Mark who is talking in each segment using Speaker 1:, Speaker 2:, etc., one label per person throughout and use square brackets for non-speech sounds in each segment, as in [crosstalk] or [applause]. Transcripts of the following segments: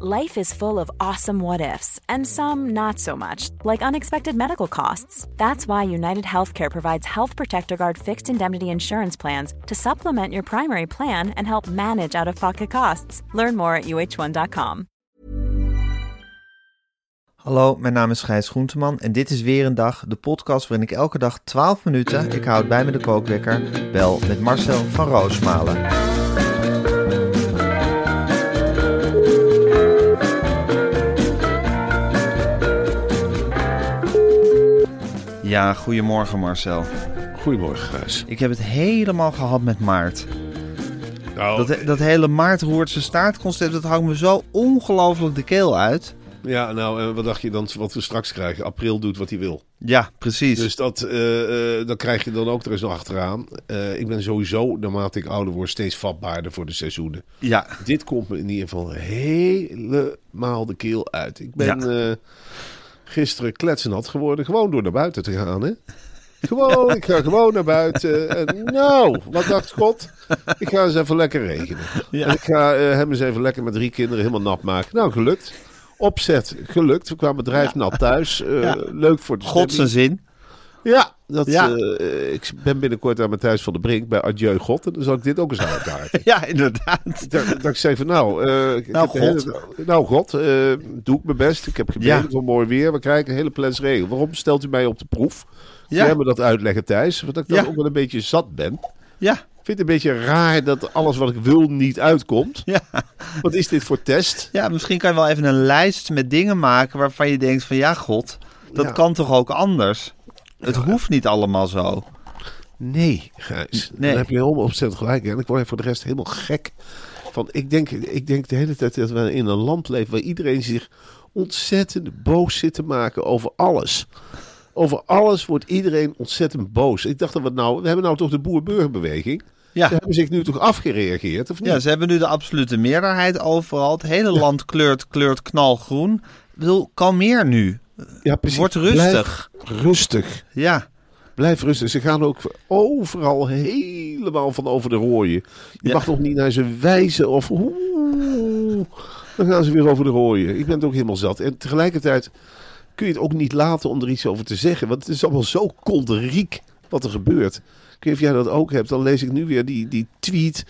Speaker 1: Life is full of awesome what ifs, and some not so much, like unexpected medical costs. That's why United Healthcare provides Health Protector Guard fixed indemnity insurance plans to supplement your primary plan and help manage out of pocket costs. Learn more at uh1.com.
Speaker 2: Hallo, mijn naam is Gijs Groenteman en dit is weer een dag, de podcast waarin ik elke dag 12 minuten, ik houd bij me de kookwekker, bel met Marcel van Roosmalen. Ja, goedemorgen Marcel.
Speaker 3: Goedemorgen, Gijs.
Speaker 2: Ik heb het helemaal gehad met Maart.
Speaker 3: Nou,
Speaker 2: Dat, dat hele Maart roert zijn staartconcept, dat hangt me zo ongelooflijk de keel uit.
Speaker 3: ja, nou, en wat dacht je dan wat we straks krijgen? April doet wat hij wil.
Speaker 2: Ja, precies.
Speaker 3: Dus dat, eh, eh, dan krijg je dan ook er eens nog achteraan. Eh, ik ben sowieso, naarmate ik ouder word, steeds vatbaarder voor de seizoenen.
Speaker 2: ja,
Speaker 3: Dit komt me in ieder geval helemaal de keel uit. Ik ben eh, gisteren kletsenat geworden, gewoon door naar buiten te gaan, hè? Gewoon, ik ga gewoon naar buiten. En nou, wat dacht God? Ik ga eens even lekker regenen.
Speaker 2: Ja.
Speaker 3: En ik ga eh, hem eens even lekker met drie kinderen helemaal nat maken. Nou, gelukt. Opzet, gelukt. We kwamen bedrijf nat thuis. Eh,
Speaker 2: Ja.
Speaker 3: Leuk voor de
Speaker 2: God zijn zin.
Speaker 3: Ja, dat,
Speaker 2: Ja.
Speaker 3: eh, ik ben binnenkort aan mijn thuis van de Brink bij Adieu God. En dan zal ik dit ook eens uitkaarten. [laughs]
Speaker 2: Ja, inderdaad. [laughs]
Speaker 3: Dat, dat ik zei van nou, eh,
Speaker 2: Nou,
Speaker 3: de
Speaker 2: God.
Speaker 3: hele- nou God, eh, doe ik mijn best. Ik heb gebeden
Speaker 2: Ja.
Speaker 3: voor mooi weer. We krijgen een hele plans regel. Waarom stelt u mij op de proef?
Speaker 2: Ja.
Speaker 3: Jij me dat uitleggen Thijs. Want ik dan
Speaker 2: Ja.
Speaker 3: ook wel een beetje zat ben.
Speaker 2: Ja,
Speaker 3: Ik vind het een beetje raar dat alles wat ik wil niet uitkomt.
Speaker 2: ja.
Speaker 3: Wat is dit voor test?
Speaker 2: ja, misschien kan je wel even een lijst met dingen maken waarvan je denkt van ja, god, dat kan toch ook anders? Het hoeft niet allemaal zo.
Speaker 3: Nee, Gijs.
Speaker 2: Nee.
Speaker 3: Dan heb je helemaal opzettend gelijk. En ik word voor de rest helemaal gek. Van, ik, denk, ik denk de hele tijd dat we in een land leven waar iedereen zich ontzettend boos zit te maken over alles. Over alles wordt iedereen ontzettend boos. Ik dacht dat we nou, we hebben nou toch de boer-burgerbeweging.
Speaker 2: Ja.
Speaker 3: Ze hebben zich nu toch afgereageerd, of niet?
Speaker 2: Ja, ze hebben nu de absolute meerderheid overal. Het hele land kleurt, kleurt knalgroen. Ik bedoel, kalmeer nu.
Speaker 3: Ja, precies.
Speaker 2: Word rustig.
Speaker 3: Blijf rustig.
Speaker 2: Ja,
Speaker 3: Blijf rustig. Ze gaan ook overal helemaal van over de rooien. Je
Speaker 2: Ja.
Speaker 3: mag nog niet naar ze wijzen of... Oeh, dan gaan ze weer over de rooien. Ik ben het ook helemaal zat. En tegelijkertijd kun je het ook niet laten om er iets over te zeggen. Want het is allemaal zo kolderiek wat er gebeurt. Ik weet niet of jij dat ook hebt. Dan lees ik nu weer die, die tweet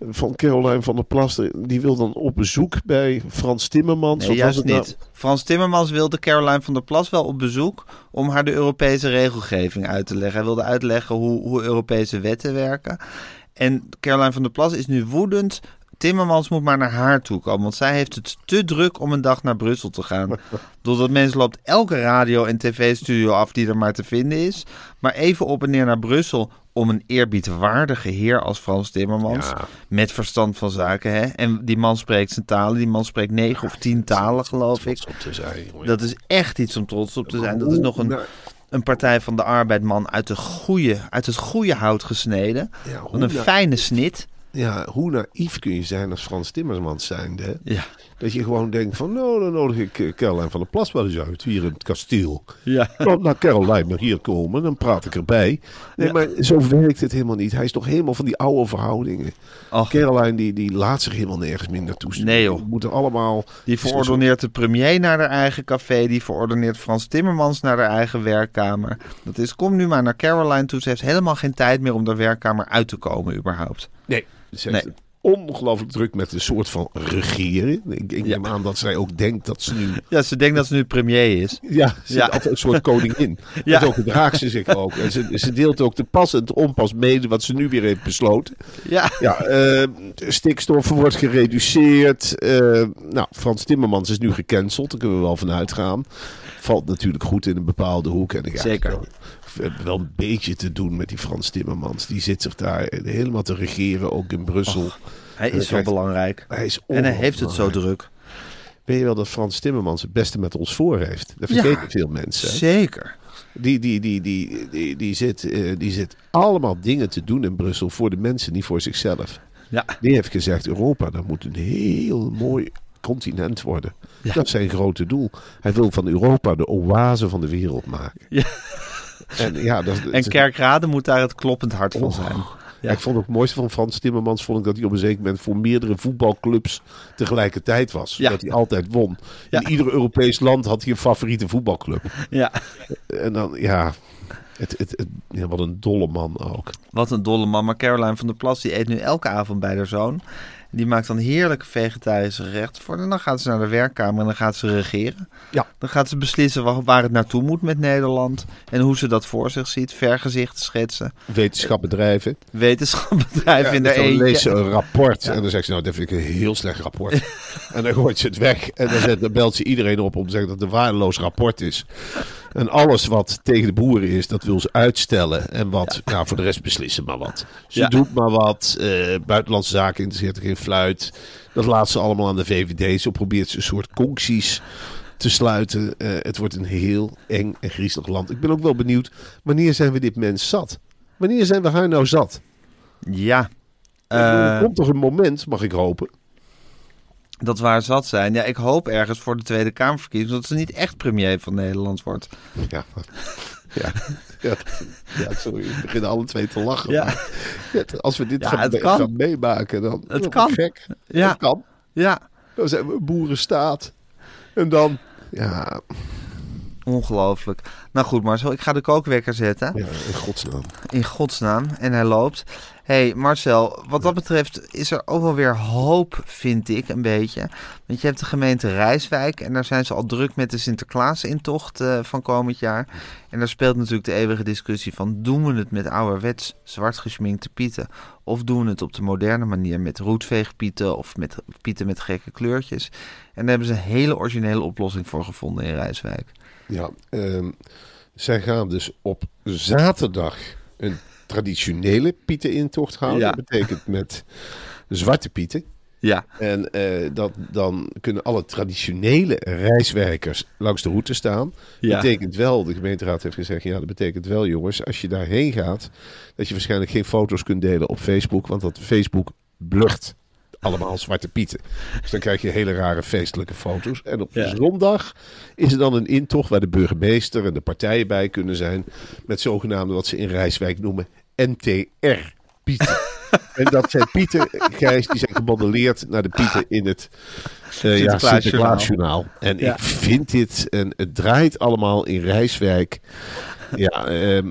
Speaker 3: van Caroline van der Plas. Die wil dan op bezoek bij Frans Timmermans.
Speaker 2: nee, juist
Speaker 3: nou?
Speaker 2: niet. Frans Timmermans wilde Caroline van der Plas wel op bezoek om haar de Europese regelgeving uit te leggen. Hij wilde uitleggen hoe, hoe Europese wetten werken. En Caroline van der Plas is nu woedend. Timmermans moet maar naar haar toe komen, want zij heeft het te druk om een dag naar Brussel te gaan. [laughs] Doordat mensen loopt elke radio- en tv-studio af die er maar te vinden is. Maar even op en neer naar Brussel om een eerbiedwaardige heer als Frans Timmermans.
Speaker 3: Ja.
Speaker 2: Met verstand van zaken, hè. En die man spreekt zijn talen. Die man spreekt negen of tien talen, geloof ik.
Speaker 3: Trots op te zijn, jongen.
Speaker 2: Dat is echt iets om trots op te zijn. Dat is nog een, een partij van de arbeidman uit, de goede, uit het goede hout gesneden.
Speaker 3: Ja,
Speaker 2: een fijne snit.
Speaker 3: Ja, hoe naïef kun je zijn als Frans Timmermans zijnde? hè?
Speaker 2: Ja.
Speaker 3: Dat je gewoon denkt van, nou, dan nodig ik eh, Caroline van der Plas wel eens uit hier in het kasteel.
Speaker 2: Ja.
Speaker 3: Dan naar Caroline maar hier komen, dan praat ik erbij. Nee,
Speaker 2: Ja.
Speaker 3: maar zo werkt het helemaal niet. Hij is toch helemaal van die oude verhoudingen.
Speaker 2: Och,
Speaker 3: Caroline die, die laat zich helemaal nergens meer naartoe.
Speaker 2: Nee, joh.
Speaker 3: Die moeten allemaal...
Speaker 2: die verordoneert de premier naar haar eigen café. Die verordoneert Frans Timmermans naar haar eigen werkkamer. Dat is, kom nu maar naar Caroline toe. Ze heeft helemaal geen tijd meer om de werkkamer uit te komen überhaupt.
Speaker 3: Nee, ze heeft
Speaker 2: Nee.
Speaker 3: ongelooflijk druk met een soort van regeren. Ik, ik
Speaker 2: Ja.
Speaker 3: neem aan dat zij ook denkt dat ze nu
Speaker 2: Ja, ze denkt dat ze nu premier is.
Speaker 3: Ja, ze
Speaker 2: Ja.
Speaker 3: altijd een soort koningin. [laughs]
Speaker 2: Ja.
Speaker 3: Zo gedraagt ze zich ook. En ze, ze deelt ook de pas en de onpas mede wat ze nu weer heeft besloten.
Speaker 2: Ja,
Speaker 3: Ja, eh, stikstof wordt gereduceerd. Eh, nou, Frans Timmermans is nu gecanceld. Daar kunnen we wel van uitgaan. Valt natuurlijk goed in een bepaalde hoek. En
Speaker 2: Zeker.
Speaker 3: Wel, hebben wel een beetje te doen met die Frans Timmermans. Die zit zich daar helemaal te regeren, ook in Brussel.
Speaker 2: hij is zo belangrijk.
Speaker 3: Hij is
Speaker 2: En hij heeft het zo druk.
Speaker 3: Weet je wel dat Frans Timmermans het beste met ons voor heeft? Dat vergeten veel mensen.
Speaker 2: Zeker.
Speaker 3: Die, die, die, die, die, die, zit, eh, die zit allemaal dingen te doen in Brussel voor de mensen, niet voor zichzelf.
Speaker 2: Ja.
Speaker 3: Die heeft gezegd, Europa, dat moet een heel mooi continent worden.
Speaker 2: Ja.
Speaker 3: Dat is zijn grote doel. Hij wil van Europa de oase van de wereld maken.
Speaker 2: Ja.
Speaker 3: En, ja, dat,
Speaker 2: En Kerkrade moet daar het kloppend hart van
Speaker 3: Oh.
Speaker 2: zijn.
Speaker 3: Ja, ik vond het mooiste van Frans Timmermans vond ik dat hij op een zeker moment voor meerdere voetbalclubs tegelijkertijd was.
Speaker 2: Ja.
Speaker 3: Dat hij altijd won.
Speaker 2: Ja.
Speaker 3: In ieder Europees land had hij een favoriete voetbalclub.
Speaker 2: Ja.
Speaker 3: En dan, ja, het, het, wat een dolle man ook.
Speaker 2: Wat een dolle man. Maar Caroline van der Plas die eet nu elke avond bij haar zoon. Die maakt dan heerlijke vegetarische gerechten voor. En dan gaat ze naar de werkkamer en dan gaat ze regeren.
Speaker 3: Ja.
Speaker 2: Dan gaat ze beslissen wa- waar het naartoe moet met Nederland. En hoe ze dat voor zich ziet. Vergezichten schetsen.
Speaker 3: Wetenschapbedrijven.
Speaker 2: Wetenschapbedrijf in de
Speaker 3: dan
Speaker 2: eentje.
Speaker 3: leest ze een rapport en dan zegt ze, nou, dat vind ik een heel slecht rapport. [laughs] en dan gooit ze het weg en dan, zet, dan belt ze iedereen op om te zeggen dat het een waardeloos rapport is. En alles wat tegen de boeren is, dat wil ze uitstellen. En wat, ja, voor de rest beslissen maar wat. Ze
Speaker 2: Ja.
Speaker 3: doet maar wat. eh, buitenlandse zaken interesseert er geen fluit. Dat laat ze allemaal aan de VVD. Zo probeert ze een soort concties te sluiten. Eh, het wordt een heel eng en griezelig land. Ik ben ook wel benieuwd, wanneer zijn we dit mens zat? Wanneer zijn we haar nou zat?
Speaker 2: Ja.
Speaker 3: er
Speaker 2: Eh,
Speaker 3: komt toch een moment, mag ik hopen.
Speaker 2: Dat waar zat zijn. Ja, ik hoop ergens voor de Tweede Kamerverkiezing dat ze niet echt premier van Nederland wordt.
Speaker 3: Ja, ja, ja, ja sorry, we beginnen alle twee te lachen.
Speaker 2: Ja.
Speaker 3: Maar als we dit
Speaker 2: Ja,
Speaker 3: gaan, meemaken, dan
Speaker 2: Het kan.
Speaker 3: gek.
Speaker 2: Ja.
Speaker 3: Het kan.
Speaker 2: Ja.
Speaker 3: Dan zijn we een boerenstaat. En dan, ja,
Speaker 2: Ongelooflijk. Nou goed, Marcel, ik ga de kookwekker zetten.
Speaker 3: ja in godsnaam.
Speaker 2: In godsnaam. En hij loopt. Hey, Marcel, wat dat betreft is er ook wel weer hoop, vind ik, een beetje. Want je hebt de gemeente Rijswijk en daar zijn ze al druk met de Sinterklaas-intocht eh, van komend jaar. En daar speelt natuurlijk de eeuwige discussie van... doen we het met ouderwets zwart geschminkte pieten... of doen we het op de moderne manier met roetveegpieten... of met pieten met gekke kleurtjes. En daar hebben ze een hele originele oplossing voor gevonden in Rijswijk.
Speaker 3: Ja, ehm, zij gaan dus op zaterdag een traditionele pietenintocht houden.
Speaker 2: Ja.
Speaker 3: Dat betekent met zwarte pieten.
Speaker 2: Ja,
Speaker 3: En eh, dat, dan kunnen alle traditionele reiswerkers langs de route staan.
Speaker 2: Ja.
Speaker 3: betekent wel, de gemeenteraad heeft gezegd, ja, dat betekent wel, jongens, als je daarheen gaat, dat je waarschijnlijk geen foto's kunt delen op Facebook, want dat Facebook blucht allemaal zwarte pieten. Dus dan krijg je hele rare feestelijke foto's. En op
Speaker 2: Ja.
Speaker 3: zondag is er dan een intocht waar de burgemeester en de partijen bij kunnen zijn, met zogenaamde wat ze in Rijswijk noemen NTR pieten. En dat zijn pieten, Gijs, die zijn gemodelleerd naar de pieten in het eh, ja.
Speaker 2: Sinterklaasjournaal.
Speaker 3: En
Speaker 2: Ja.
Speaker 3: ik vind dit, en het draait allemaal in Rijswijk. [laughs] Ja, ehm,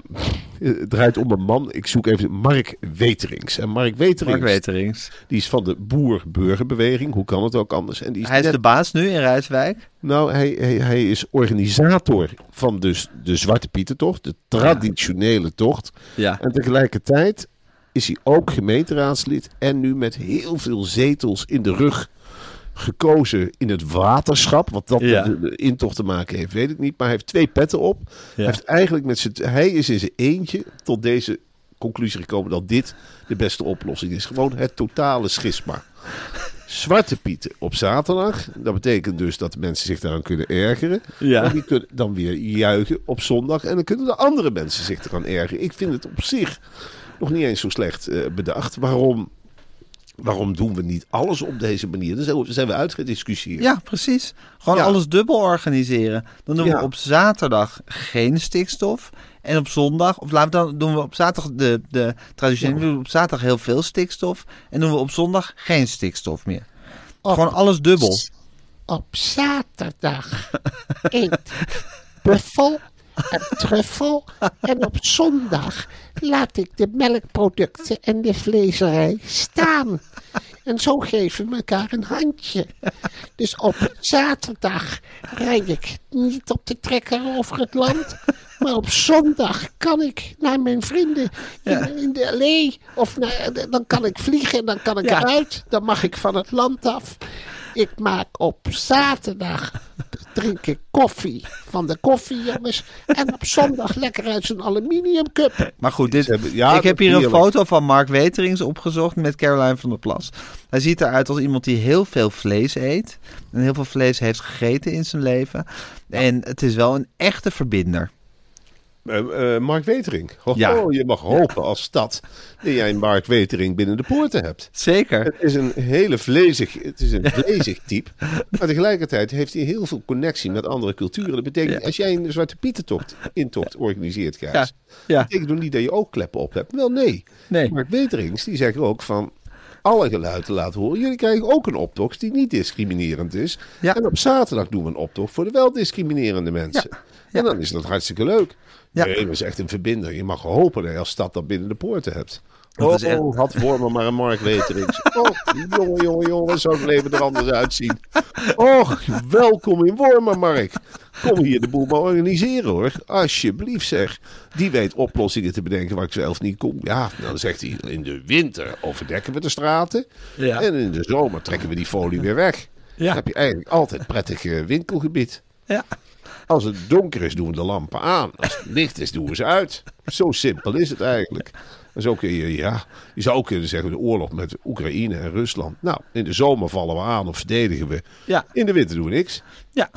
Speaker 3: het draait om een man. Ik zoek even Mark Weterings. En Mark Weterings,
Speaker 2: Mark Weterings.
Speaker 3: die is van de boer-burgerbeweging. Hoe kan het ook anders? En die is
Speaker 2: Hij is
Speaker 3: net-
Speaker 2: de baas nu in Rijswijk.
Speaker 3: nou, hij, hij, hij is organisator van dus de Zwarte Pietentocht, de traditionele tocht.
Speaker 2: Ja.
Speaker 3: En tegelijkertijd is hij ook gemeenteraadslid en nu met heel veel zetels in de rug gekozen in het waterschap. Wat dat
Speaker 2: Ja.
Speaker 3: met de, de intocht te maken heeft, weet ik niet. Maar hij heeft twee petten op. Hij, heeft eigenlijk met z'n- hij is in zijn eentje tot deze conclusie gekomen dat dit de beste oplossing is. Gewoon het totale schisma. Zwarte Pieten op zaterdag. Dat betekent dus dat de mensen zich daaraan kunnen ergeren.
Speaker 2: Ja.
Speaker 3: En die kunnen dan weer juichen op zondag. En dan kunnen de andere mensen zich eraan ergeren. Ik vind het op zich nog niet eens zo slecht eh, bedacht. Waarom, waarom doen we niet alles op deze manier? Dan zijn we, uitgediscussieerd.
Speaker 2: Ja, precies. Gewoon
Speaker 3: Ja.
Speaker 2: alles dubbel organiseren. Dan doen we
Speaker 3: Ja.
Speaker 2: op zaterdag geen stikstof. En op zondag, of laten we dan doen we op zaterdag de, de traditionele, doen we op zaterdag heel veel stikstof. En doen we op zondag geen stikstof meer. Gewoon alles dubbel.
Speaker 4: Op zaterdag [laughs] eet buffel en truffel. En op zondag laat ik de melkproducten en de vleeserij staan. En zo geven we elkaar een handje. Dus op zaterdag rijd ik niet op de trekker over het land. Maar op zondag kan ik naar mijn vrienden in, in de allee. Of naar, dan kan ik vliegen en dan kan ik
Speaker 2: Ja.
Speaker 4: eruit. Dan mag ik van het land af. Ik maak op zaterdag drink ik koffie van de koffiejongens. En op zondag lekker uit zo'n aluminium cup.
Speaker 2: Maar goed, dit,
Speaker 3: ja,
Speaker 2: ik heb hier een foto van Mark Weterings opgezocht met Caroline van der Plas. Hij ziet eruit als iemand die heel veel vlees eet. En heel veel vlees heeft gegeten in zijn leven. En het is wel een echte verbinder.
Speaker 3: Eh, eh, Mark Wetering. Oh,
Speaker 2: Ja.
Speaker 3: je mag hopen als stad dat jij een Mark Wetering binnen de poorten hebt.
Speaker 2: Zeker.
Speaker 3: Het is een hele vlezig, het is een [laughs] vlezig type. Maar tegelijkertijd heeft hij heel veel connectie met andere culturen. Dat betekent,
Speaker 2: Ja.
Speaker 3: als jij een Zwarte Pietentocht, intocht organiseert, Gijs.
Speaker 2: Ja, ja.
Speaker 3: Dat betekent nog niet dat je ook kleppen op hebt. Wel, nee.
Speaker 2: Nee.
Speaker 3: Mark Weterings, die zegt ook van alle geluiden laten horen. Jullie krijgen ook een optocht die niet discriminerend is.
Speaker 2: Ja.
Speaker 3: En op zaterdag doen we een optocht voor de wel discriminerende mensen. En dan is dat hartstikke leuk.
Speaker 2: Ja.
Speaker 3: Nee, dat is echt een verbinder. Je mag hopen dat je als stad dat binnen de poorten hebt.
Speaker 2: Dat
Speaker 3: oh,
Speaker 2: is echt-
Speaker 3: had Wormer maar een Mark Weterings. Oh, jongen, jongen, jongen, wat zou het leven er anders uitzien. Och, welkom in Wormer, Mark. Kom hier de boel maar organiseren, hoor. Alsjeblieft, zeg. Die weet oplossingen te bedenken waar ik zelf niet kom. Ja, dan zegt hij, in de winter overdekken we de straten.
Speaker 2: Ja.
Speaker 3: En in de zomer trekken we die folie weer weg.
Speaker 2: Ja.
Speaker 3: Dan heb je eigenlijk altijd prettig eh, winkelgebied.
Speaker 2: Ja.
Speaker 3: Als het donker is, doen we de lampen aan. Als het licht is, doen we ze uit. Zo simpel is het eigenlijk. En zo kun je, ja, je zou ook kunnen zeggen, de oorlog met Oekraïne en Rusland. Nou, in de zomer vallen we aan of verdedigen we.
Speaker 2: Ja.
Speaker 3: In de winter doen we niks.
Speaker 2: Ja.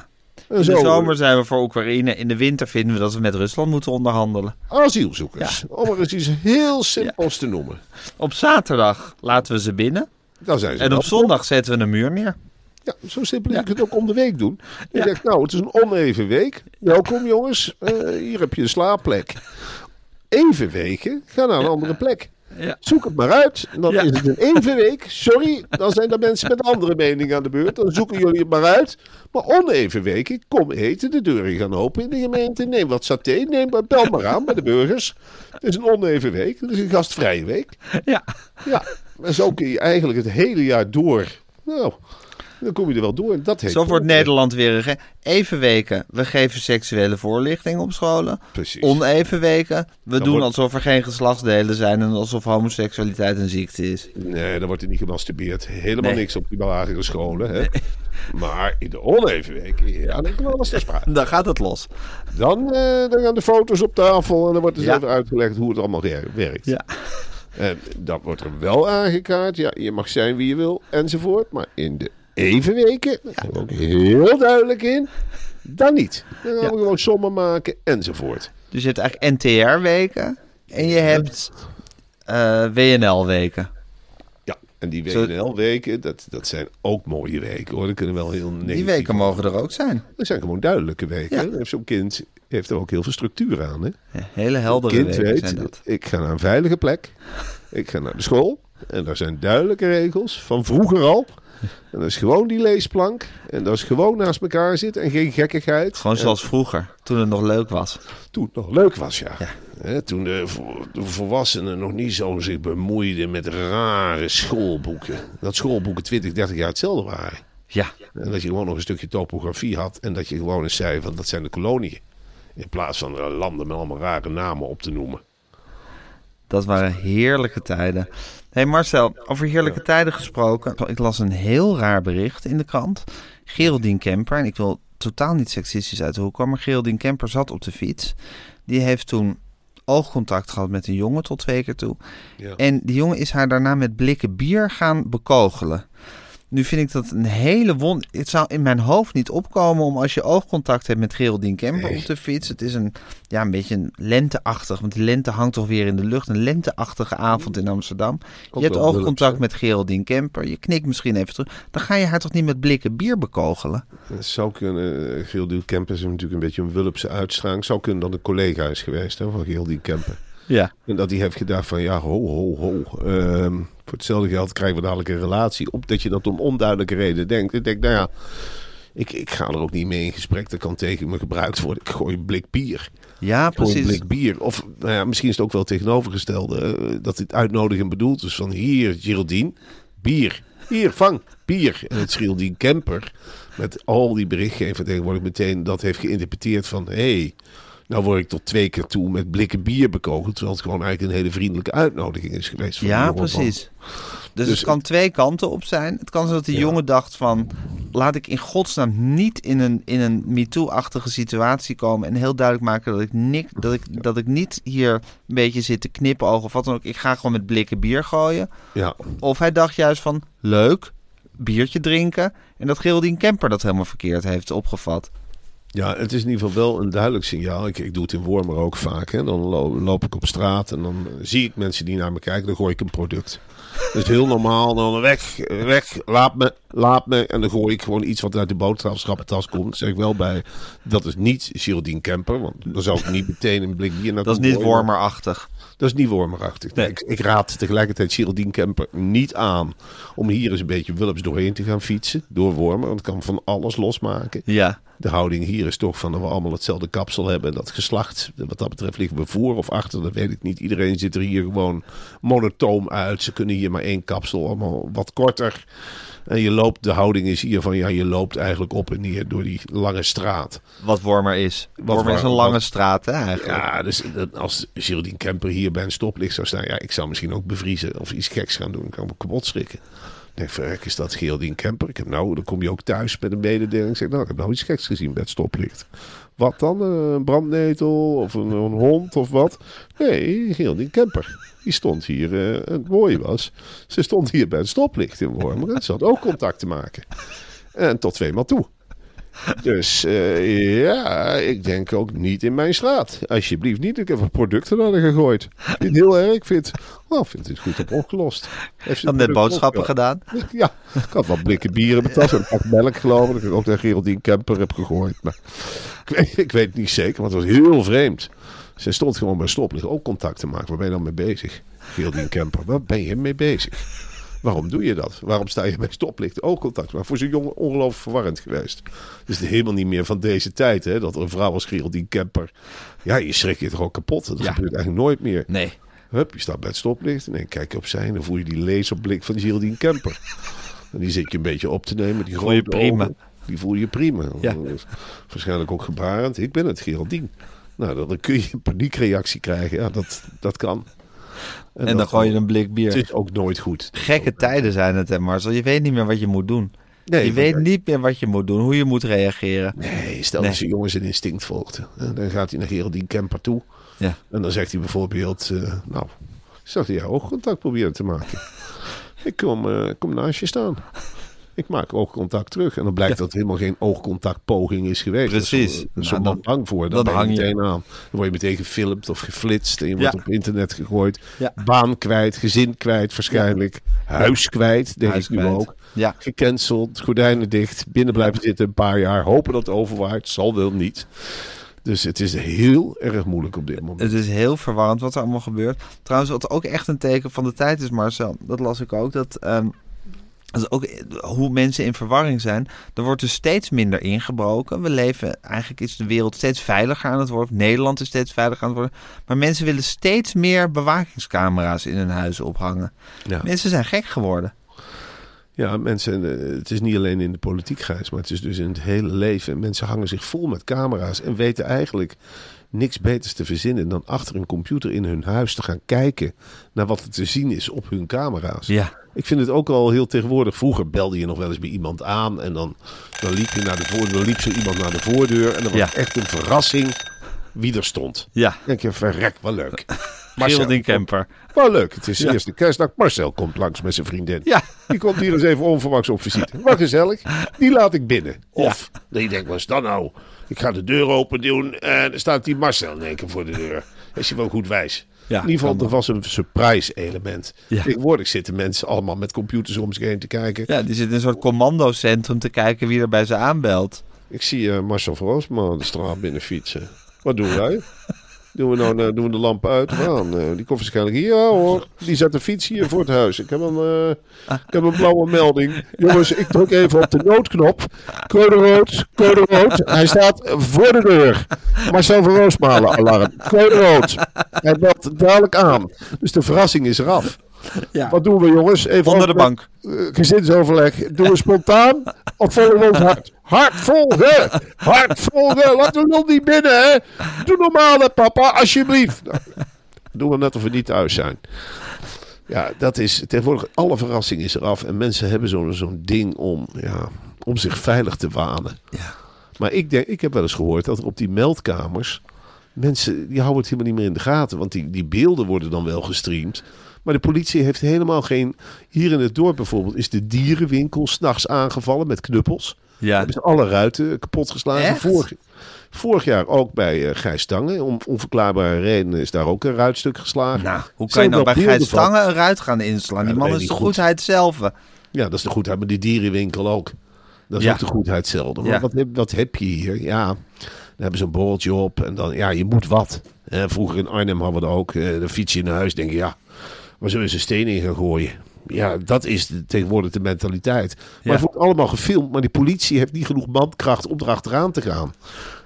Speaker 3: En
Speaker 2: In
Speaker 3: zo,
Speaker 2: de zomer zijn we voor Oekraïne. In de winter vinden we dat we met Rusland moeten onderhandelen.
Speaker 3: Asielzoekers. Om er eens iets heel simpels te noemen.
Speaker 2: Op zaterdag laten we ze binnen.
Speaker 3: Dan zijn ze
Speaker 2: En op zondag zetten we een muur neer.
Speaker 3: Ja, zo simpel. Je kunt het ook om de week doen. Je
Speaker 2: Ja.
Speaker 3: zegt, nou, het is een oneven week. Welkom jongens, Eh, hier heb je een slaapplek. Even weken, ga naar een andere plek.
Speaker 2: Ja.
Speaker 3: Zoek het maar uit. Dan
Speaker 2: Ja.
Speaker 3: is het een even week. Sorry, dan zijn er mensen met andere meningen aan de beurt. Dan zoeken jullie het maar uit. Maar oneven weken, kom eten. De deuren gaan open in de gemeente. Neem wat saté. Neem, bel maar aan bij de burgers. Het is een oneven week. Het is een gastvrije week.
Speaker 2: Ja.
Speaker 3: Ja, en zo kun je eigenlijk het hele jaar door. Nou, dan kom je er wel door. Dat heet
Speaker 2: Zo wordt
Speaker 3: poorten.
Speaker 2: Nederland weer even weken. We geven seksuele voorlichting op scholen.
Speaker 3: Precies.
Speaker 2: Oneven weken. We doen
Speaker 3: wordt-
Speaker 2: alsof er geen geslachtsdelen zijn en alsof homoseksualiteit een ziekte is.
Speaker 3: Nee, dan wordt er niet gemasturbeerd. Helemaal
Speaker 2: Nee.
Speaker 3: niks op die lagere scholen. Hè? [laughs] Maar in de oneven week, ja, dan kan alles ter sprake.
Speaker 2: Dan gaat het los.
Speaker 3: Dan, eh, dan gaan de foto's op tafel en dan wordt er
Speaker 2: Ja.
Speaker 3: even uitgelegd hoe het allemaal wer- werkt.
Speaker 2: Ja.
Speaker 3: En dat wordt er wel aangekaart. Ja, je mag zijn wie je wil enzovoort. Maar in de evenweken, daar zijn we ook heel duidelijk in, dan niet. Dan gaan we gewoon sommen maken enzovoort.
Speaker 2: Dus je hebt eigenlijk NTR-weken en je hebt eh, WNL-weken.
Speaker 3: Ja, en die WNL-weken, dat, dat zijn ook mooie weken hoor. Dat kunnen wel heel negatief
Speaker 2: Die weken mogen er ook zijn.
Speaker 3: Dat zijn gewoon duidelijke weken.
Speaker 2: Ja.
Speaker 3: Zo'n kind heeft er ook heel veel structuur aan. Hè?
Speaker 2: Ja, hele heldere
Speaker 3: kind
Speaker 2: weken
Speaker 3: weet,
Speaker 2: zijn dat.
Speaker 3: ik ga naar een veilige plek. Ik ga naar de school. En daar zijn duidelijke regels, van vroeger al. En dat is gewoon die leesplank. En dat is gewoon naast elkaar zitten en geen gekkigheid.
Speaker 2: Gewoon
Speaker 3: En
Speaker 2: zoals vroeger, toen het nog leuk was.
Speaker 3: toen het nog leuk was, ja. Toen de volwassenen nog niet zo zich bemoeiden met rare schoolboeken. Dat schoolboeken 20, 30 jaar hetzelfde waren.
Speaker 2: Ja,
Speaker 3: En dat je gewoon nog een stukje topografie had. En dat je gewoon eens zei van dat zijn de koloniën. In plaats van eh, landen met allemaal rare namen op te noemen.
Speaker 2: dat waren heerlijke tijden. Hey Marcel, over heerlijke tijden gesproken. Ik las een heel raar bericht in de krant. Geraldine Kemper, en ik wil totaal niet seksistisch uit de hoek komen, maar Geraldine Kemper zat op de fiets. Die heeft toen oogcontact gehad met een jongen tot twee keer toe.
Speaker 3: Ja.
Speaker 2: En die jongen is haar daarna met blikken bier gaan bekogelen. Nu vind ik dat een hele wond. Het zou in mijn hoofd niet opkomen om als je oogcontact hebt met Geraldine Kemper op de fiets. Het is een, ja, een beetje een lenteachtig, want die lente hangt toch weer in de lucht. Een lenteachtige avond in Amsterdam. je hebt oogcontact met Geraldine Kemper. Je knikt misschien even terug. Dan ga je haar toch niet met blikken bier bekogelen?
Speaker 3: Het zou kunnen, Gildiel Kemper is natuurlijk een beetje een Wulpse uitstraling. Zou kunnen dat een collega is geweest hè, van Gildiel Kemper.
Speaker 2: Ja.
Speaker 3: En dat hij heeft gedacht van ja, ho, ho, ho. Ehm, voor hetzelfde geld krijgen we dadelijk een relatie. Op dat je dat om onduidelijke reden denkt. Ik denk, nou ja, ik, ik ga er ook niet mee in gesprek. Dat kan tegen me gebruikt worden. Ik gooi een blik bier.
Speaker 2: Ja,
Speaker 3: Gewoon een
Speaker 2: precies.
Speaker 3: blik bier. Of nou ja, misschien is het ook wel tegenovergestelde. eh, dat het uitnodigend bedoeld is van hier, Geraldine, bier. Hier, vang, bier. En het Geraldine Kemper, met al die berichtgeving tegenwoordig meteen dat heeft geïnterpreteerd van... hé, hey, nou word ik tot twee keer toe met blikken bier bekogeld. Terwijl het gewoon eigenlijk een hele vriendelijke uitnodiging is geweest. Van
Speaker 2: Ja, precies. Dus,
Speaker 3: Dus
Speaker 2: het kan twee kanten op zijn. Het kan zijn dat die jongen dacht van... laat ik in godsnaam niet in een, in een MeToo-achtige situatie komen... en heel duidelijk maken dat ik, nik, dat, ik, dat ik niet hier een beetje zit te knipogen of wat dan ook. Ik ga gewoon met blikken bier gooien.
Speaker 3: Ja,
Speaker 2: Of hij dacht juist van, leuk, biertje drinken... en dat Geraldine Kemper dat helemaal verkeerd heeft opgevat.
Speaker 3: Ja, het is in ieder geval wel een duidelijk signaal. Ik, ik doe het in Wormer ook vaak. Hè. Dan lo- loop ik op straat en dan eh, zie ik mensen die naar me kijken. Dan gooi ik een product. Dat is heel normaal. Dan weg, weg, laat me, laat me. En dan gooi ik gewoon iets wat uit de boodschappentas komt. Zeg ik wel bij, dat is niet Geraldine Kemper. Want dan zou ik niet meteen een blik bier naar
Speaker 2: Dat is niet wormerachtig.
Speaker 3: Dat is niet wormerachtig. Nee, ik, ik raad tegelijkertijd Geraldine Kemper niet aan om hier eens een beetje Willems doorheen te gaan fietsen. Door Wormer, want het kan van alles losmaken.
Speaker 2: Ja,
Speaker 3: De houding hier is toch van dat we allemaal hetzelfde kapsel hebben. En dat geslacht, wat dat betreft, liggen we voor of achter. Dat weet ik niet. Iedereen zit er hier gewoon monotoom uit. Ze kunnen hier maar één kapsel, allemaal wat korter. En je loopt, de houding is hier van, ja, je loopt eigenlijk op en neer door die lange straat.
Speaker 2: wat Wormer is. Wormer is een lange
Speaker 3: wat-
Speaker 2: straat, hè, eigenlijk.
Speaker 3: Ja, dus als Geraldine Kemper hier bij een stoplicht zou staan, ja, ik zou misschien ook bevriezen of iets geks gaan doen. Ik kan me kapot schrikken. Denk, verrek, is dat Geraldine Kemper? Ik heb nou, dan kom je ook thuis met een mededeling. Ik zeg, nou, ik heb nou iets geks gezien bij het stoplicht. Wat dan? Eh, Een brandnetel of een, hond of wat? Nee, Geraldine Kemper. Die stond hier, eh, het mooie was, ze stond hier bij het stoplicht in Wormer. En ze had ook contact te maken. En tot tweemaal toe. [laughs] Dus eh, ja, ik denk ook niet in mijn straat. Alsjeblieft niet. Ik heb wat producten haar gegooid. Ik vind het heel erg. Ik vind, oh, ik vind het goed op opgelost. Heeft het
Speaker 2: net boodschappen gedaan.
Speaker 3: Ja, ik had wat blikken bier in mijn tas en een pak melk geloof ik. Dat ik ook naar Geraldine Kemper heb gegooid. Maar ik weet, ik weet het niet zeker, want het was heel vreemd. Ze stond gewoon bij stoplicht ook contact te maken. Waar ben je dan mee bezig? Geraldine Kemper, waar ben je mee bezig? Waarom doe je dat? Waarom sta je bij stoplicht ook contact? Maar voor zo'n jongen ongelooflijk verwarrend geweest. Dus het is helemaal niet meer van deze tijd. Hè? Dat er een vrouw als Geraldine Kemper... Ja, je schrik je toch ook kapot. Dat
Speaker 2: Ja.
Speaker 3: gebeurt eigenlijk nooit meer.
Speaker 2: Nee.
Speaker 3: Hup, je staat bij het stoplicht en dan kijk je opzij en dan voel je die laserblik van Geraldine Kemper. En die zit je een beetje op te nemen. Die
Speaker 2: Voel je
Speaker 3: grote
Speaker 2: prima.
Speaker 3: ogen, die voel je prima.
Speaker 2: Ja.
Speaker 3: Waarschijnlijk ook gebarend. Ik ben het, Geraldine. Nou, dan, dan kun je een paniekreactie krijgen. Ja, dat, dat kan.
Speaker 2: En dan gooi je een blik
Speaker 3: Het
Speaker 2: bier.
Speaker 3: is ook nooit goed.
Speaker 2: Gekke tijden zijn het, hè, Marcel. Je weet niet meer wat je moet doen.
Speaker 3: Nee,
Speaker 2: je weet niet meer wat je moet doen, hoe je moet reageren.
Speaker 3: Nee, stel
Speaker 2: Nee.
Speaker 3: dat zijn jongen zijn instinct volgt. Dan gaat hij naar Geraldine Kemper toe.
Speaker 2: Ja.
Speaker 3: En dan zegt hij bijvoorbeeld... eh, nou, ik zag dat jij oogcontact proberen te maken. [laughs] ik kom, eh, kom naast je staan. Ik maak oogcontact terug. En dan blijkt dat helemaal geen oogcontactpoging is geweest.
Speaker 2: Precies.
Speaker 3: Daar is
Speaker 2: Nou, dan-
Speaker 3: bang voor. Dan,
Speaker 2: dan hang je.
Speaker 3: meteen aan. Dan word je meteen gefilmd of geflitst. En je wordt
Speaker 2: Ja.
Speaker 3: op internet gegooid.
Speaker 2: Ja.
Speaker 3: Baan kwijt, gezin kwijt waarschijnlijk. Huis kwijt, denk
Speaker 2: Huis
Speaker 3: ik nu
Speaker 2: kwijt.
Speaker 3: ook.
Speaker 2: Ja.
Speaker 3: Gecanceld, gordijnen dicht, binnen blijven zitten een paar jaar. Hopen dat het overwaait, zal wel niet. Dus het is heel erg moeilijk op dit moment.
Speaker 2: Het is heel verwarrend wat er allemaal gebeurt. Trouwens, wat ook echt een teken van de tijd is, Marcel, dat las ik ook, dat, ehm, is ook hoe mensen in verwarring zijn. Er wordt dus steeds minder ingebroken. We leven, eigenlijk is de wereld steeds veiliger aan het worden. Nederland is steeds veiliger aan het worden. Maar mensen willen steeds meer bewakingscamera's in hun huizen ophangen.
Speaker 3: Ja.
Speaker 2: Mensen zijn gek geworden.
Speaker 3: Ja, mensen, eh, het is niet alleen in de politiek, Gijs, maar het is dus in het hele leven. Mensen hangen zich vol met camera's en weten eigenlijk niks beters te verzinnen dan achter een computer in hun huis te gaan kijken naar wat er te zien is op hun camera's.
Speaker 2: Ja.
Speaker 3: Ik vind het ook al heel tegenwoordig. Vroeger belde je nog wel eens bij iemand aan en dan, dan liep je naar de voordeur, dan liep zo iemand naar de voordeur en dan was
Speaker 2: Ja.
Speaker 3: echt een verrassing wie er stond.
Speaker 2: Ja.
Speaker 3: Dan denk je, verrek, wel leuk. [laughs]
Speaker 2: Geraldine Kemper.
Speaker 3: Wel leuk. Het is de
Speaker 2: Ja.
Speaker 3: eerste kerstdag. Marcel komt langs met zijn vriendin.
Speaker 2: Ja.
Speaker 3: Die komt hier eens even onverwachts op visite. Wat gezellig. Die laat ik binnen. Of, nee, je denkt, wat is dat nou? Ik ga de deur open doen en er staat die Marcel in één keer voor de deur. Is hij wel goed wijs.
Speaker 2: Ja,
Speaker 3: in ieder geval, er was een surprise element.
Speaker 2: Ja.
Speaker 3: Tegenwoordig zitten mensen allemaal met computers om zich heen te kijken.
Speaker 2: Ja, die zit in een soort commandocentrum te kijken wie er bij ze aanbelt.
Speaker 3: Ik zie eh, Marcel van Roosmalen de straat binnen fietsen. Wat doen wij? [laughs] Doen we nou eh, doen we de lamp uit of aan? Eh, die komt hier. Ja hoor, die zet de fiets hier voor het huis. Ik heb een, eh, ik heb een blauwe melding. Jongens, ik druk even op de noodknop. Code rood, code rood. Hij staat voor de deur. Marcel van Roosmalen alarm. Code rood. Hij belt dadelijk aan. Dus de verrassing is eraf.
Speaker 2: Ja. [laughs]
Speaker 3: Wat doen we jongens? Even
Speaker 2: Onder de bank.
Speaker 3: eh, gezinsoverleg. Doen we spontaan [laughs] of volgen we ons hart? Hart volgen! Hart volgen! Laat de lul niet binnen, hè? Doe normaal, hè, papa, alsjeblieft. Nou, doen we net of we niet thuis zijn. Ja, dat is tegenwoordig alle verrassing is eraf. En mensen hebben zo'n zo'n ding om, ja, om zich veilig te wanen.
Speaker 2: Ja.
Speaker 3: Maar ik, denk, ik heb wel eens gehoord dat er op die meldkamers. mensen die houden het helemaal niet meer in de gaten. Want die, die beelden worden dan wel gestreamd. Maar de politie heeft helemaal geen. Hier in het dorp bijvoorbeeld is de dierenwinkel s'nachts aangevallen met knuppels.
Speaker 2: Ja.
Speaker 3: Hebben ze alle ruiten kapot geslagen. Vorig, vorig jaar ook bij eh Gijs Stangen. Om onverklaarbare redenen is daar ook een ruitstuk geslagen.
Speaker 2: Nou, hoe kan je nou bij Gijs. Stangen een ruit gaan inslaan? Die
Speaker 3: Ja,
Speaker 2: man is de
Speaker 3: goed.
Speaker 2: goedheid zelf.
Speaker 3: Ja, dat is de goedheid. Maar die dierenwinkel ook. Dat is
Speaker 2: Ja.
Speaker 3: ook de goedheid zelden. Maar
Speaker 2: Ja.
Speaker 3: wat, heb, wat heb je hier? Ja, dan hebben ze een borreltje op. En dan, ja, je moet wat. Eh, vroeger in Arnhem hadden we dat ook. Eh, dan fiets je naar huis. Denk je, ja, waar zullen ze een steen in gaan gooien? Ja, dat is de, tegenwoordig de mentaliteit. Maar
Speaker 2: Ja.
Speaker 3: het wordt allemaal gefilmd. Maar die politie heeft niet genoeg mankracht om erachteraan te gaan.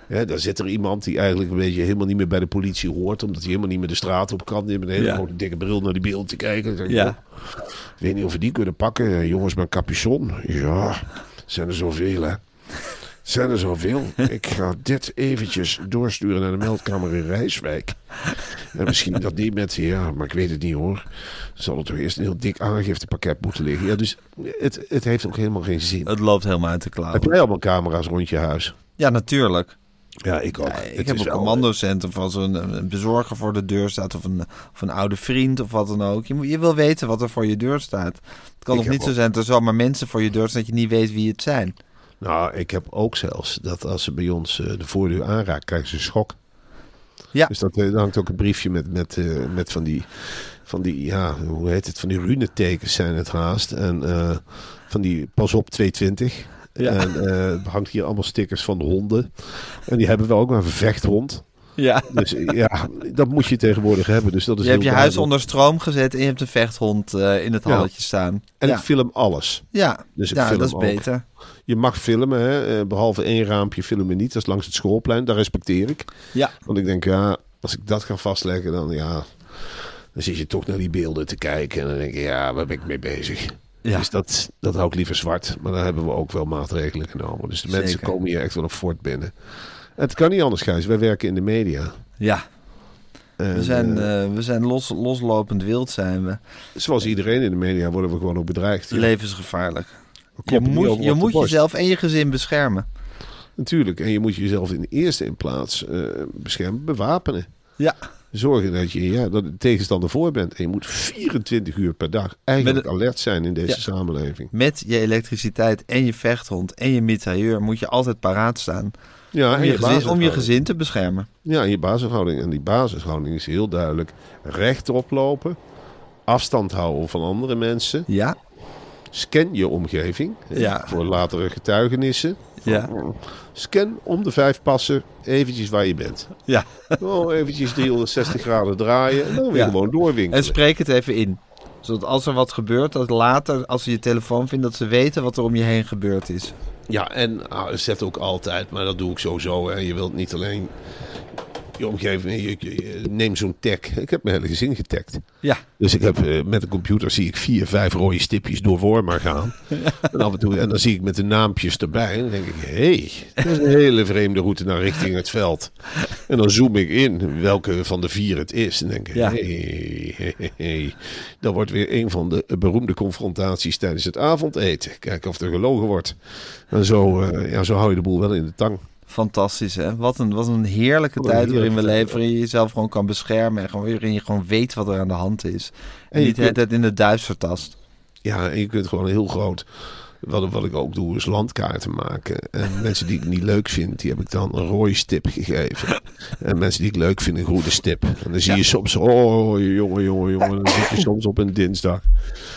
Speaker 3: Ja, dan zit er iemand die eigenlijk een beetje helemaal niet meer bij de politie hoort. Omdat hij helemaal niet meer de straat op kan. Die heeft een hele
Speaker 2: Ja.
Speaker 3: grote dikke bril naar die beelden te kijken.
Speaker 2: Ja.
Speaker 3: "Oh, ik weet niet of we die kunnen pakken. Eh, Jongens met capuchon. Ja, zijn er zoveel hè. Zijn er zoveel? Ik ga dit eventjes doorsturen naar de meldkamer in Rijswijk. En misschien dat die met, ja, maar ik weet het niet hoor. Zal er toch eerst een heel dik aangiftepakket moeten liggen. Ja, dus het, het heeft ook helemaal geen zin.
Speaker 2: Het loopt helemaal uit de
Speaker 3: Heb
Speaker 2: klauwen.
Speaker 3: jij allemaal camera's rond je huis?
Speaker 2: Ja, natuurlijk.
Speaker 3: Ja, ik ook.
Speaker 2: Ja,
Speaker 3: Het
Speaker 2: ik heb een commandocentrum of als een, een bezorger voor de deur staat of een, of een oude vriend of wat dan ook. Je, moet, je wil weten wat er voor je deur staat. Het kan nog niet
Speaker 3: heb
Speaker 2: zo zijn dat er zomaar mensen voor je deur staan dat je niet weet wie het zijn.
Speaker 3: Nou, ik heb ook zelfs dat als ze bij ons eh, de voordeur aanraakt, krijgen ze een schok.
Speaker 2: Ja.
Speaker 3: Dus dat, eh, hangt ook een briefje met, met, eh, met van die, van die, ja, hoe heet het, van die runetekens zijn het haast. En van die pas op 220.
Speaker 2: Ja.
Speaker 3: En hangt hier allemaal stickers van de honden. En die hebben we ook maar een vechthond.
Speaker 2: Ja.
Speaker 3: Dus ja, dat moet je tegenwoordig hebben. Dus dat is
Speaker 2: Je hebt je huis onder stroom gezet en je hebt een vechthond eh, in het
Speaker 3: Ja.
Speaker 2: halletje staan.
Speaker 3: En
Speaker 2: ja.
Speaker 3: ik film alles.
Speaker 2: ja,
Speaker 3: Dus ik
Speaker 2: ja
Speaker 3: film
Speaker 2: dat is
Speaker 3: ook.
Speaker 2: beter.
Speaker 3: Je mag filmen, hè? eh, behalve één raampje filmen niet. Dat is langs het schoolplein. Dat respecteer ik.
Speaker 2: Ja.
Speaker 3: Want ik denk, ja, als ik dat ga vastleggen, dan ja. Dan zit je toch naar die beelden te kijken. En dan denk je, ja, waar ben ik mee bezig?
Speaker 2: Ja.
Speaker 3: Dus dat, dat hou ik liever zwart. Maar daar hebben we ook wel maatregelen genomen. Dus de mensen
Speaker 2: Zeker.
Speaker 3: komen hier echt wel op fort binnen. Het kan niet anders, Gijs. Wij werken in de media.
Speaker 2: Ja,
Speaker 3: En,
Speaker 2: we zijn,
Speaker 3: eh,
Speaker 2: eh, we zijn los, loslopend wild zijn we.
Speaker 3: zoals iedereen in de media worden we gewoon ook bedreigd. Ja.
Speaker 2: Levensgevaarlijk. Je moet, je, moet jezelf en je gezin beschermen.
Speaker 3: Natuurlijk. En je moet jezelf in de eerste in plaats eh, beschermen, bewapenen.
Speaker 2: Ja.
Speaker 3: Zorgen dat je ja, dat de tegenstander voor bent. En je moet 24 uur per dag eigenlijk
Speaker 2: Met
Speaker 3: alert zijn in deze
Speaker 2: Ja.
Speaker 3: samenleving.
Speaker 2: Met je elektriciteit en je vechthond en je mitrailleur moet je altijd paraat staan.
Speaker 3: Ja,
Speaker 2: Om je,
Speaker 3: je,
Speaker 2: gezin, om je gezin te beschermen.
Speaker 3: Ja, en je basishouding. En die basishouding is heel duidelijk. Rechtop lopen. Afstand houden van andere mensen.
Speaker 2: Ja,
Speaker 3: Scan je omgeving.
Speaker 2: Ja.
Speaker 3: Voor latere getuigenissen.
Speaker 2: Ja.
Speaker 3: Scan om de vijf passen eventjes waar je bent.
Speaker 2: ja.
Speaker 3: Oh, eventjes 360 graden draaien. En dan weer
Speaker 2: Ja.
Speaker 3: gewoon doorwinkelen.
Speaker 2: En spreek het even in. Zodat als er wat gebeurt, dat later, als ze je telefoon vinden, dat ze weten wat er om je heen gebeurd is.
Speaker 3: Ja, en ah, zet ook altijd, maar dat doe ik sowieso. Hè. Je wilt niet alleen je omgeving. Je, neem zo'n tag. Ik heb mijn hele gezin getagd.
Speaker 2: Ja.
Speaker 3: Dus ik heb eh, met de computer zie ik vier, vijf rode stipjes door Wormer gaan. [laughs] En af en toe, en dan zie ik met de naampjes erbij. En dan denk ik, hé, hey, dat is een hele vreemde route naar richting het veld. En dan zoom ik in welke van de vier het is. En denk ik,
Speaker 2: Ja.
Speaker 3: hey, hey, hey, hey. Dat wordt weer een van de beroemde confrontaties tijdens het avondeten. Kijken of er gelogen wordt. En zo, eh, ja, zo hou je de boel wel in de tang.
Speaker 2: Fantastisch, hè? Wat een, wat een heerlijke
Speaker 3: een
Speaker 2: tijd waarin we leven. Waarin je jezelf gewoon kan beschermen. En gewoon, waarin je gewoon weet wat er aan de hand is. En, niet
Speaker 3: kunt-
Speaker 2: tijd in de duister tast.
Speaker 3: Ja, en je kunt gewoon heel groot. Wat, wat ik ook doe, is landkaarten maken. En mensen die ik niet leuk vind, die heb ik dan een rode stip gegeven. En mensen die ik leuk vind, een groene stip. En dan zie je soms, oh jongen, jongen, jongen. Dan zit je soms op een dinsdag.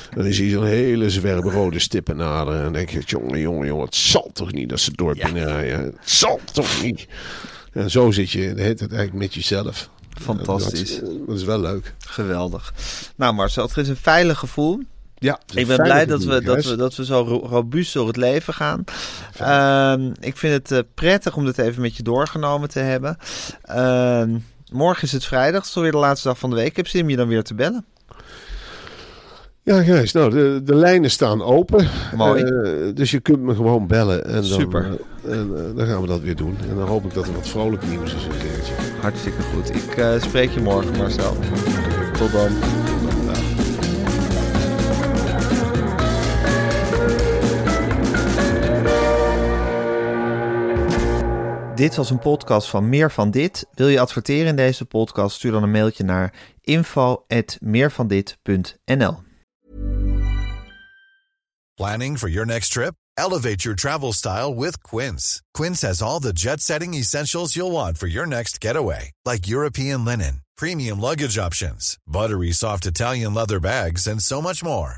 Speaker 3: En dan zie je zo'n hele zwerm rode stippen naderen. En dan denk je, jongen, jongen, jongen, het zal toch niet dat ze het dorp binnenrijden. Het zal toch niet. En zo zit je de hele tijd eigenlijk met jezelf.
Speaker 2: Fantastisch.
Speaker 3: Dat, dat is wel leuk.
Speaker 2: Geweldig. Nou Marcel, het is een veilig gevoel.
Speaker 3: Ja,
Speaker 2: Ik ben blij dat we, dat, we, dat we zo ro- robuust door het leven gaan. Ehm, ik vind het eh, prettig om dit even met je doorgenomen te hebben. Ehm, morgen is het vrijdag, het is alweer de laatste dag van de week. Ik heb zin om je dan weer te bellen.
Speaker 3: Ja, Gijs, nou, de, de lijnen staan open.
Speaker 2: Mooi.
Speaker 3: Eh, dus je kunt me gewoon bellen. En dan,
Speaker 2: Super.
Speaker 3: eh, en, dan gaan we dat weer doen. En dan hoop ik dat er wat vrolijk nieuws is een keertje.
Speaker 2: Hartstikke goed. Ik eh, spreek je morgen Marcel. Tot dan. Dit was een podcast van Meer van Dit. Wil je adverteren in deze podcast? Stuur dan een mailtje naar info@meervandit.nl.
Speaker 5: Planning for your next trip? Elevate your travel style with Quince. Quince has all the jet-setting essentials you'll want for your next getaway, like European linen, premium luggage options, buttery soft Italian leather bags, and so much more.